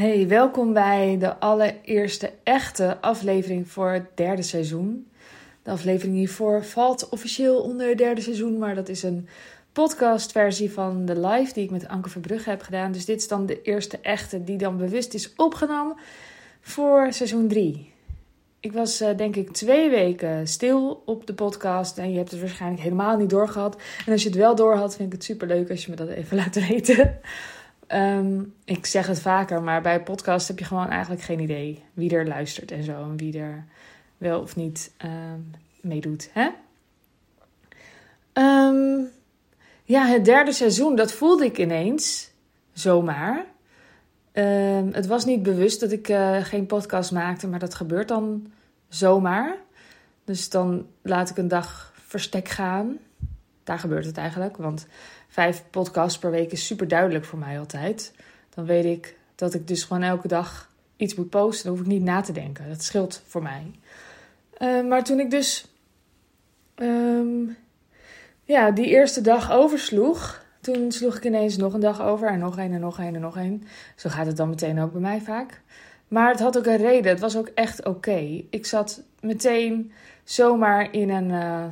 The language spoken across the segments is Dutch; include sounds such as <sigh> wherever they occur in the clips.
Hey, welkom bij de allereerste echte aflevering voor het derde seizoen. De aflevering hiervoor valt officieel onder het derde seizoen, maar dat is een podcastversie van de live die ik met Anke Verbrugge heb gedaan. Dus dit is dan de eerste echte die dan bewust is opgenomen voor seizoen 3. Ik was uh, denk ik twee weken stil op de podcast en je hebt het waarschijnlijk helemaal niet doorgehad. En als je het wel doorhad, vind ik het super leuk als je me dat even <laughs> laat weten. Um, ik zeg het vaker, maar bij podcast heb je gewoon eigenlijk geen idee wie er luistert en zo. En wie er wel of niet um, meedoet. Hè? Um, ja, het derde seizoen, dat voelde ik ineens zomaar. het was niet bewust dat ik uh, geen podcast maakte, maar dat gebeurt dan zomaar. Dus dan laat ik een dag verstek gaan. Daar gebeurt het eigenlijk, want vijf podcasts per week is super duidelijk voor mij altijd. Dan weet ik dat ik dus gewoon elke dag iets moet posten. Dan hoef ik niet na te denken. Dat scheelt voor mij. Uh, maar toen ik dus um, ja, die eerste dag oversloeg, toen sloeg ik ineens nog een dag over en nog een en nog een en nog een. Zo gaat het dan meteen ook bij mij vaak. Maar het had ook een reden. Het was ook echt oké. Ik zat meteen zomaar in een. Uh,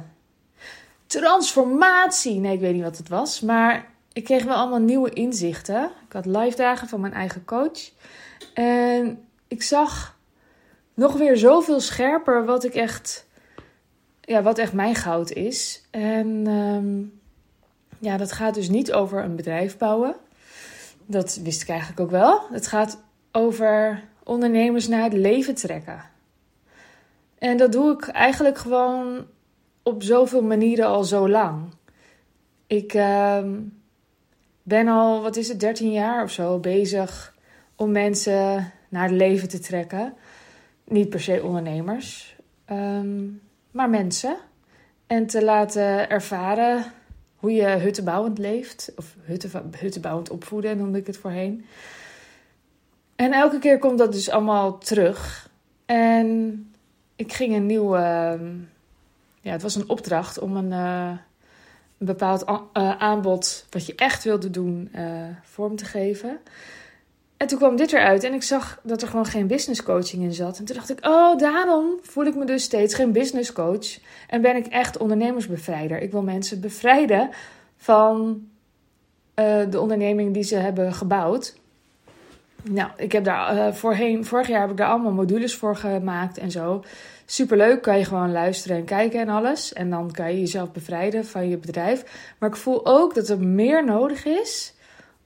transformatie. Nee, ik weet niet wat het was. Maar ik kreeg wel allemaal nieuwe inzichten. Ik had live dagen van mijn eigen coach. En ik zag nog weer zoveel scherper wat ik echt. Ja, wat echt mijn goud is. En um, ja, dat gaat dus niet over een bedrijf bouwen. Dat wist ik eigenlijk ook wel. Het gaat over ondernemers naar het leven trekken. En dat doe ik eigenlijk gewoon op zoveel manieren al zo lang. Ik uh, ben al, wat is het, 13 jaar of zo bezig om mensen naar het leven te trekken. Niet per se ondernemers, um, maar mensen. En te laten ervaren hoe je huttenbouwend leeft. Of hutten, huttenbouwend opvoeden noemde ik het voorheen. En elke keer komt dat dus allemaal terug. En ik ging een nieuwe ja, het was een opdracht om een, een bepaald uh, aanbod wat je echt wilde doen uh, vorm te geven. En toen kwam dit eruit en ik zag dat er gewoon geen business coaching in zat. En toen dacht ik, oh, daarom voel ik me dus steeds geen business coach. En ben ik echt ondernemersbevrijder. Ik wil mensen bevrijden van de onderneming die ze hebben gebouwd. Nou, ik heb daar voorheen, vorig jaar heb ik daar allemaal modules voor gemaakt en zo superleuk. Kan je gewoon luisteren en kijken en alles. En dan kan je jezelf bevrijden van je bedrijf. Maar ik voel ook dat er meer nodig is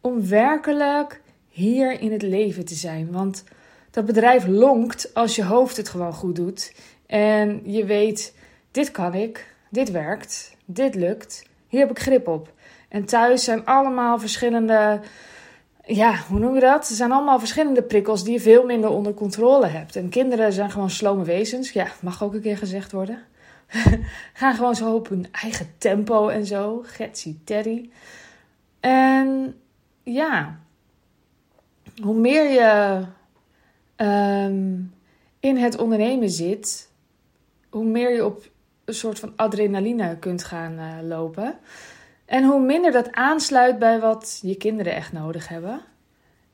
om werkelijk hier in het leven te zijn. Want dat bedrijf lonkt als je hoofd het gewoon goed doet. En je weet, dit kan ik, dit werkt, dit lukt. Hier heb ik grip op. En thuis zijn allemaal verschillende ja, hoe noem je dat? Er zijn allemaal verschillende prikkels die je veel minder onder controle hebt. En kinderen zijn gewoon slome wezens. Ja, mag ook een keer gezegd worden. <laughs> Gaan gewoon zo op hun eigen tempo en zo. Getsie Terry. En ja, hoe meer je um, in het ondernemen zit, hoe meer je op een soort van adrenaline kunt gaan uh, lopen. En hoe minder dat aansluit bij wat je kinderen echt nodig hebben.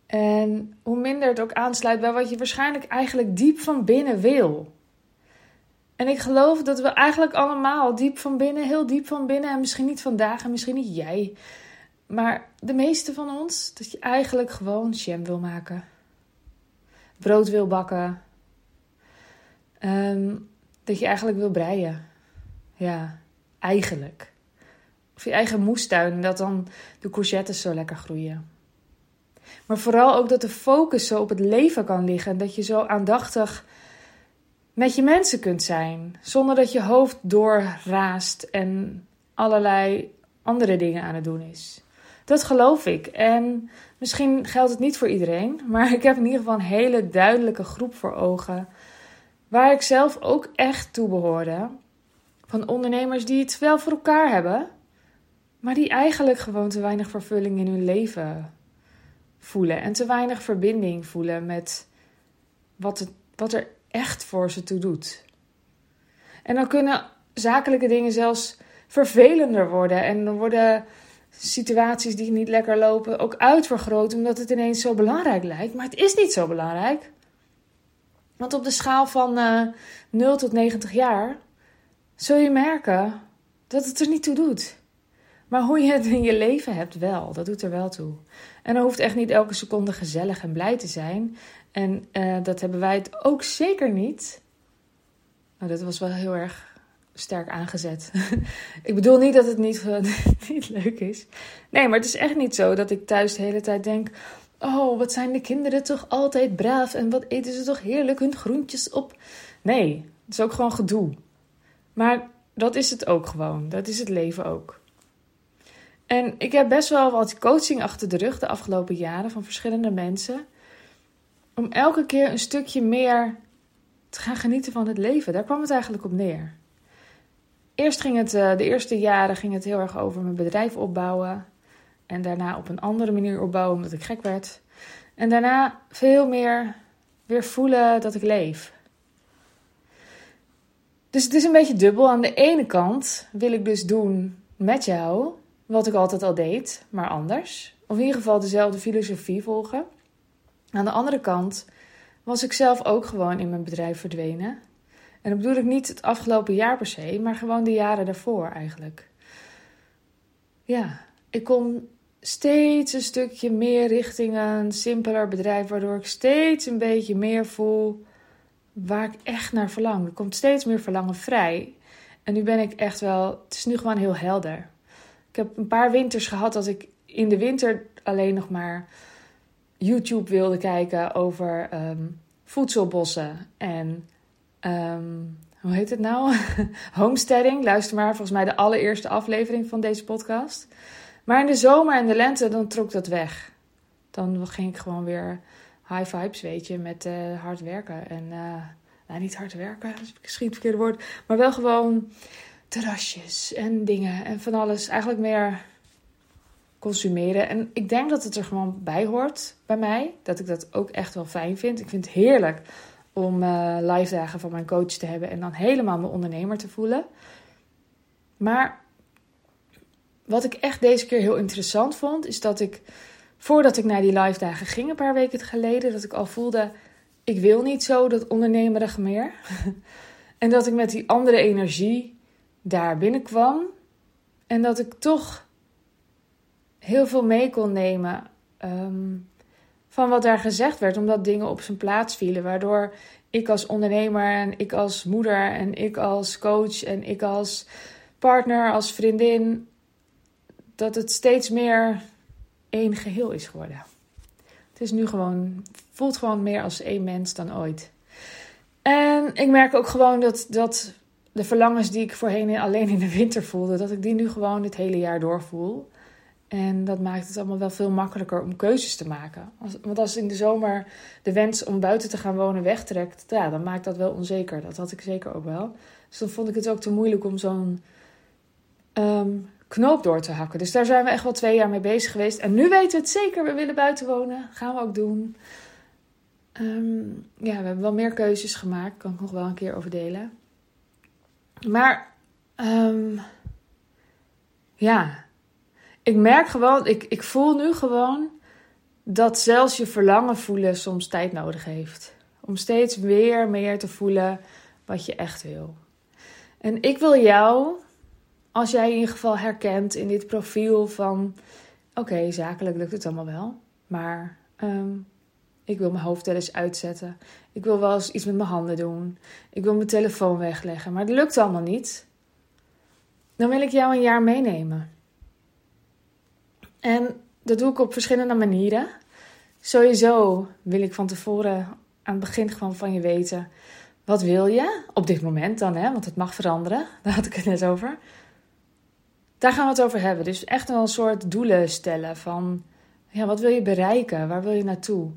En hoe minder het ook aansluit bij wat je waarschijnlijk eigenlijk diep van binnen wil. En ik geloof dat we eigenlijk allemaal diep van binnen, heel diep van binnen, en misschien niet vandaag en misschien niet jij, maar de meeste van ons, dat je eigenlijk gewoon jam wil maken. Brood wil bakken. Um, dat je eigenlijk wil breien. Ja, eigenlijk. Of je eigen moestuin, dat dan de courgettes zo lekker groeien. Maar vooral ook dat de focus zo op het leven kan liggen. Dat je zo aandachtig met je mensen kunt zijn. Zonder dat je hoofd doorraast en allerlei andere dingen aan het doen is. Dat geloof ik. En misschien geldt het niet voor iedereen. Maar ik heb in ieder geval een hele duidelijke groep voor ogen. Waar ik zelf ook echt toe behoorde. Van ondernemers die het wel voor elkaar hebben maar die eigenlijk gewoon te weinig vervulling in hun leven voelen en te weinig verbinding voelen met wat, het, wat er echt voor ze toe doet. En dan kunnen zakelijke dingen zelfs vervelender worden en dan worden situaties die niet lekker lopen ook uitvergroten omdat het ineens zo belangrijk lijkt. Maar het is niet zo belangrijk. Want op de schaal van uh, eh, 0 tot 90 jaar zul je merken dat het er niet toe doet. Maar hoe je het in je leven hebt, wel. Dat doet er wel toe. En dan hoeft echt niet elke seconde gezellig en blij te zijn. En uh, dat hebben wij het ook zeker niet. Nou, dat was wel heel erg sterk aangezet. <laughs> ik bedoel niet dat het niet, <laughs> niet leuk is. Nee, maar het is echt niet zo dat ik thuis de hele tijd denk: Oh, wat zijn de kinderen toch altijd braaf en wat eten ze toch heerlijk hun groentjes op. Nee, het is ook gewoon gedoe. Maar dat is het ook gewoon. Dat is het leven ook. En ik heb best wel wat coaching achter de rug de afgelopen jaren van verschillende mensen. Om elke keer een stukje meer te gaan genieten van het leven. Daar kwam het eigenlijk op neer. Eerst ging het, eh, de eerste jaren ging het heel erg over mijn bedrijf opbouwen. En daarna op een andere manier opbouwen omdat ik gek werd. En daarna veel meer weer voelen dat ik leef. Dus het is een beetje dubbel. Aan de ene kant wil ik dus doen met jou wat ik altijd al deed, maar anders. Of in ieder geval dezelfde filosofie volgen. Aan de andere kant was ik zelf ook gewoon in mijn bedrijf verdwenen. En dat bedoel ik niet het afgelopen jaar per se, maar gewoon de jaren daarvoor eigenlijk. Ja, ik kom steeds een stukje meer richting een simpeler bedrijf, waardoor ik steeds een beetje meer voel waar ik echt naar verlang. Er komt steeds meer verlangen vrij. En nu ben ik echt wel, het is nu gewoon heel helder. Ik heb een paar winters gehad dat ik in de winter alleen nog maar YouTube wilde kijken over um, voedselbossen en um, hoe heet het nou? <laughs> Homesteading. Luister maar, volgens mij de allereerste aflevering van deze podcast. Maar in de zomer en de lente, dan trok dat weg. Dan ging ik gewoon weer high vibes, weet je, met uh, hard werken. En, uh, nou, niet hard werken, dat is misschien het verkeerde woord. Maar wel gewoon terrasjes en dingen en van alles. Eigenlijk meer consumeren. En ik denk dat het er gewoon bij hoort bij mij. Dat ik dat ook echt wel fijn vind. Ik vind het heerlijk om uh, live dagen van mijn coach te hebben en dan helemaal mijn ondernemer te voelen. Maar wat ik echt deze keer heel interessant vond, is dat ik voordat ik naar die live dagen ging, een paar weken geleden, dat ik al voelde: ik wil niet zo dat ondernemerige meer. <laughs> en dat ik met die andere energie daar binnenkwam en dat ik toch heel veel mee kon nemen. Ehm, van wat daar gezegd werd, omdat dingen op zijn plaats vielen. Waardoor ik als ondernemer en ik als moeder en ik als coach en ik als partner, als vriendin, dat het steeds meer één geheel is geworden. Het is nu gewoon, voelt gewoon meer als één mens dan ooit. En ik merk ook gewoon dat, dat de verlangens die ik voorheen alleen in de winter voelde, dat ik die nu gewoon het hele jaar doorvoel. En dat maakt het allemaal wel veel makkelijker om keuzes te maken. want als in de zomer de wens om buiten te gaan wonen wegtrekt, ja, dan maakt dat wel onzeker. Dat had ik zeker ook wel. Dus dan vond ik het ook te moeilijk om zo'n ehm, knoop door te hakken. Dus daar zijn we echt wel twee jaar mee bezig geweest. En nu weten we het zeker, we willen buiten wonen. Gaan we ook doen. Ehm, ja, we hebben wel meer keuzes gemaakt. Kan ik nog wel een keer over delen. Maar um, ja, ik merk gewoon, ik, ik voel nu gewoon dat zelfs je verlangen voelen soms tijd nodig heeft. Om steeds weer meer te voelen wat je echt wil. En ik wil jou, als jij in ieder geval herkent in dit profiel van: oké, zakelijk lukt het allemaal wel, maar ehm, ik wil mijn hoofd wel eens uitzetten. Ik wil wel eens iets met mijn handen doen. Ik wil mijn telefoon wegleggen, maar het lukt allemaal niet. Dan wil ik jou een jaar meenemen. En dat doe ik op verschillende manieren. Sowieso wil ik van tevoren aan het begin gewoon van je weten. Wat wil je? Op dit moment dan, hè? want het mag veranderen. <laughs> Daar had ik het net over. Daar gaan we het over hebben. Dus echt wel een soort doelen stellen van... Ja, wat wil je bereiken? Waar wil je naartoe?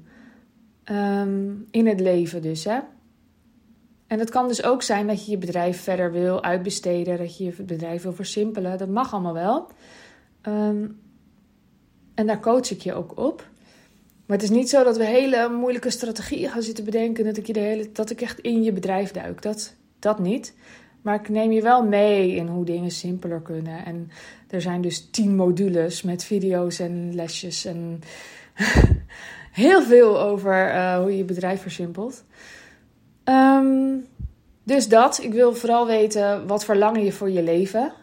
Ehm, in het leven dus, hè? En het kan dus ook zijn dat je je bedrijf verder wil uitbesteden. Dat je je bedrijf wil versimpelen. Dat mag allemaal wel. Um, en daar coach ik je ook op. Maar het is niet zo dat we hele moeilijke strategieën gaan zitten bedenken. Dat ik, je de hele, dat ik echt in je bedrijf duik. Dat, dat niet. Maar ik neem je wel mee in hoe dingen simpeler kunnen. En er zijn dus tien modules met video's en lesjes en <laughs> heel veel over uh, hoe je je bedrijf versimpelt. Um, dus dat, ik wil vooral weten wat verlangen je voor je leven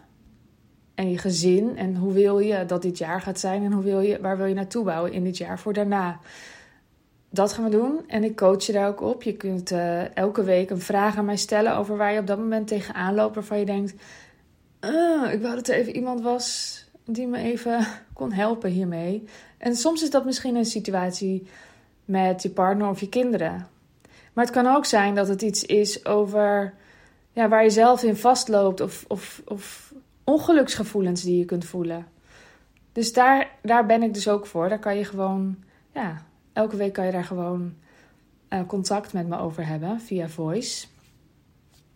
en je gezin en hoe wil je dat dit jaar gaat zijn en hoe wil je, waar wil je naartoe bouwen in dit jaar voor daarna. Dat gaan we doen en ik coach je daar ook op. Je kunt uh, elke week een vraag aan mij stellen over waar je op dat moment tegenaan loopt, waarvan je denkt: uh, ik wou dat er even iemand was die me even <laughs> kon helpen hiermee. En soms is dat misschien een situatie met je partner of je kinderen. Maar het kan ook zijn dat het iets is over ja, waar je zelf in vastloopt of, of, of ongeluksgevoelens die je kunt voelen. Dus daar, daar ben ik dus ook voor. Daar kan je gewoon, ja, elke week kan je daar gewoon uh, contact met me over hebben via voice.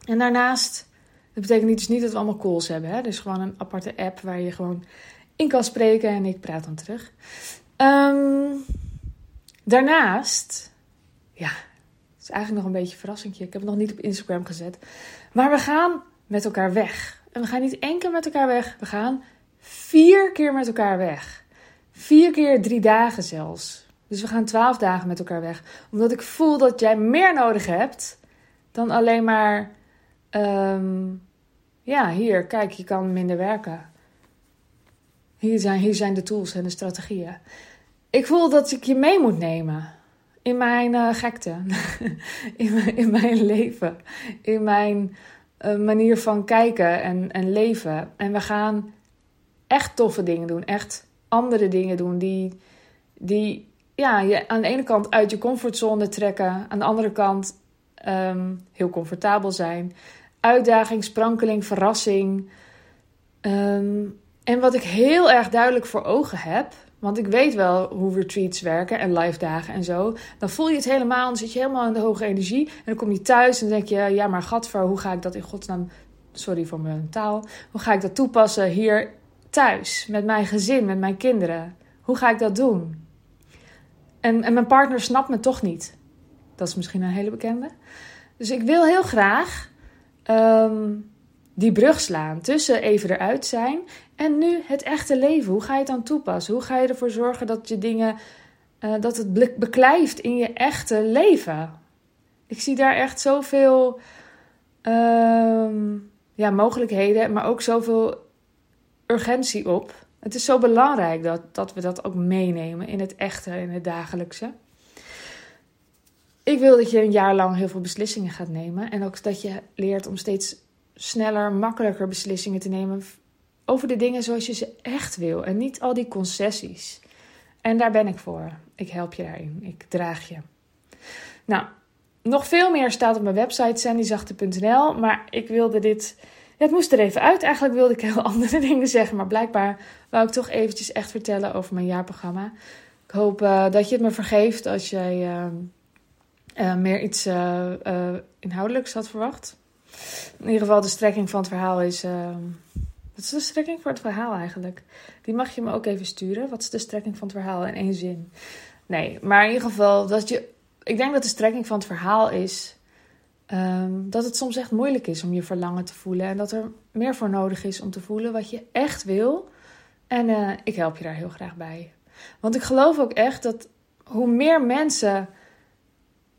En daarnaast, dat betekent dus niet dat we allemaal calls hebben. Hè? Dus gewoon een aparte app waar je gewoon in kan spreken en ik praat dan terug. Um, daarnaast, ja, het is eigenlijk nog een beetje een verrassingje. Ik heb het nog niet op Instagram gezet. Maar we gaan met elkaar weg. En we gaan niet één keer met elkaar weg. We gaan vier keer met elkaar weg. Vier keer drie dagen zelfs. Dus we gaan twaalf dagen met elkaar weg. Omdat ik voel dat jij meer nodig hebt dan alleen maar. Um, ja, hier, kijk, je kan minder werken. Hier zijn, hier zijn de tools en de strategieën. Ik voel dat ik je mee moet nemen in mijn uh, gekte, <laughs> in, mijn, in mijn leven, in mijn uh, manier van kijken en, en leven. En we gaan echt toffe dingen doen, echt andere dingen doen die, die ja, je aan de ene kant uit je comfortzone trekken, aan de andere kant um, heel comfortabel zijn. Uitdaging, sprankeling, verrassing. Um, en wat ik heel erg duidelijk voor ogen heb, want ik weet wel hoe retreats werken en live dagen en zo. Dan voel je het helemaal, dan zit je helemaal in de hoge energie. En dan kom je thuis en denk je, ja maar gadver, hoe ga ik dat in godsnaam... Sorry voor mijn taal. Hoe ga ik dat toepassen hier thuis, met mijn gezin, met mijn kinderen? Hoe ga ik dat doen? En, en mijn partner snapt me toch niet. Dat is misschien een hele bekende. Dus ik wil heel graag um, die brug slaan tussen even eruit zijn en nu het echte leven. Hoe ga je het dan toepassen? Hoe ga je ervoor zorgen dat je dingen, uh, dat het beklijft in je echte leven? Ik zie daar echt zoveel uh, ja, mogelijkheden, maar ook zoveel urgentie op. Het is zo belangrijk dat, dat we dat ook meenemen in het echte, in het dagelijkse. Ik wil dat je een jaar lang heel veel beslissingen gaat nemen. En ook dat je leert om steeds sneller, makkelijker beslissingen te nemen over de dingen zoals je ze echt wil en niet al die concessies. En daar ben ik voor. Ik help je daarin. Ik draag je. Nou, nog veel meer staat op mijn website sandyzachte.nl, maar ik wilde dit. het moest er even uit. Eigenlijk wilde ik heel <laughs> andere dingen zeggen, maar blijkbaar wou ik toch eventjes echt vertellen over mijn jaarprogramma. Ik hoop uh, dat je het me vergeeft als jij uh, uh, meer iets inhoudelijks had verwacht. In ieder geval, de strekking van het verhaal is. Wat is de strekking voor het verhaal eigenlijk? Die mag je me ook even sturen. Wat is de strekking van het verhaal in één zin? Nee, maar in ieder geval, dat je. Ik denk dat de strekking van het verhaal is. Um, dat het soms echt moeilijk is om je verlangen te voelen. En dat er meer voor nodig is om te voelen wat je echt wil. En ik help je daar heel graag bij. Want ik geloof ook echt dat hoe meer mensen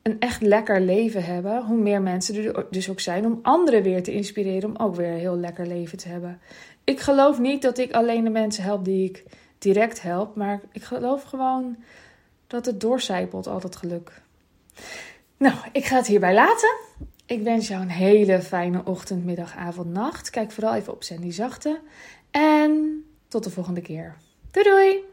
een echt lekker leven hebben, hoe meer mensen er dus ook zijn om anderen weer te inspireren om ook weer een heel lekker leven te hebben. Ik geloof niet dat ik alleen de mensen help die ik direct help, maar ik geloof gewoon dat het doorcijpelt, al dat geluk. Nou, ik ga het hierbij laten. Ik wens jou een hele fijne ochtend, middag, avond, nacht. Kijk vooral even op Sandy Zachte. En tot de volgende keer. Doei doei!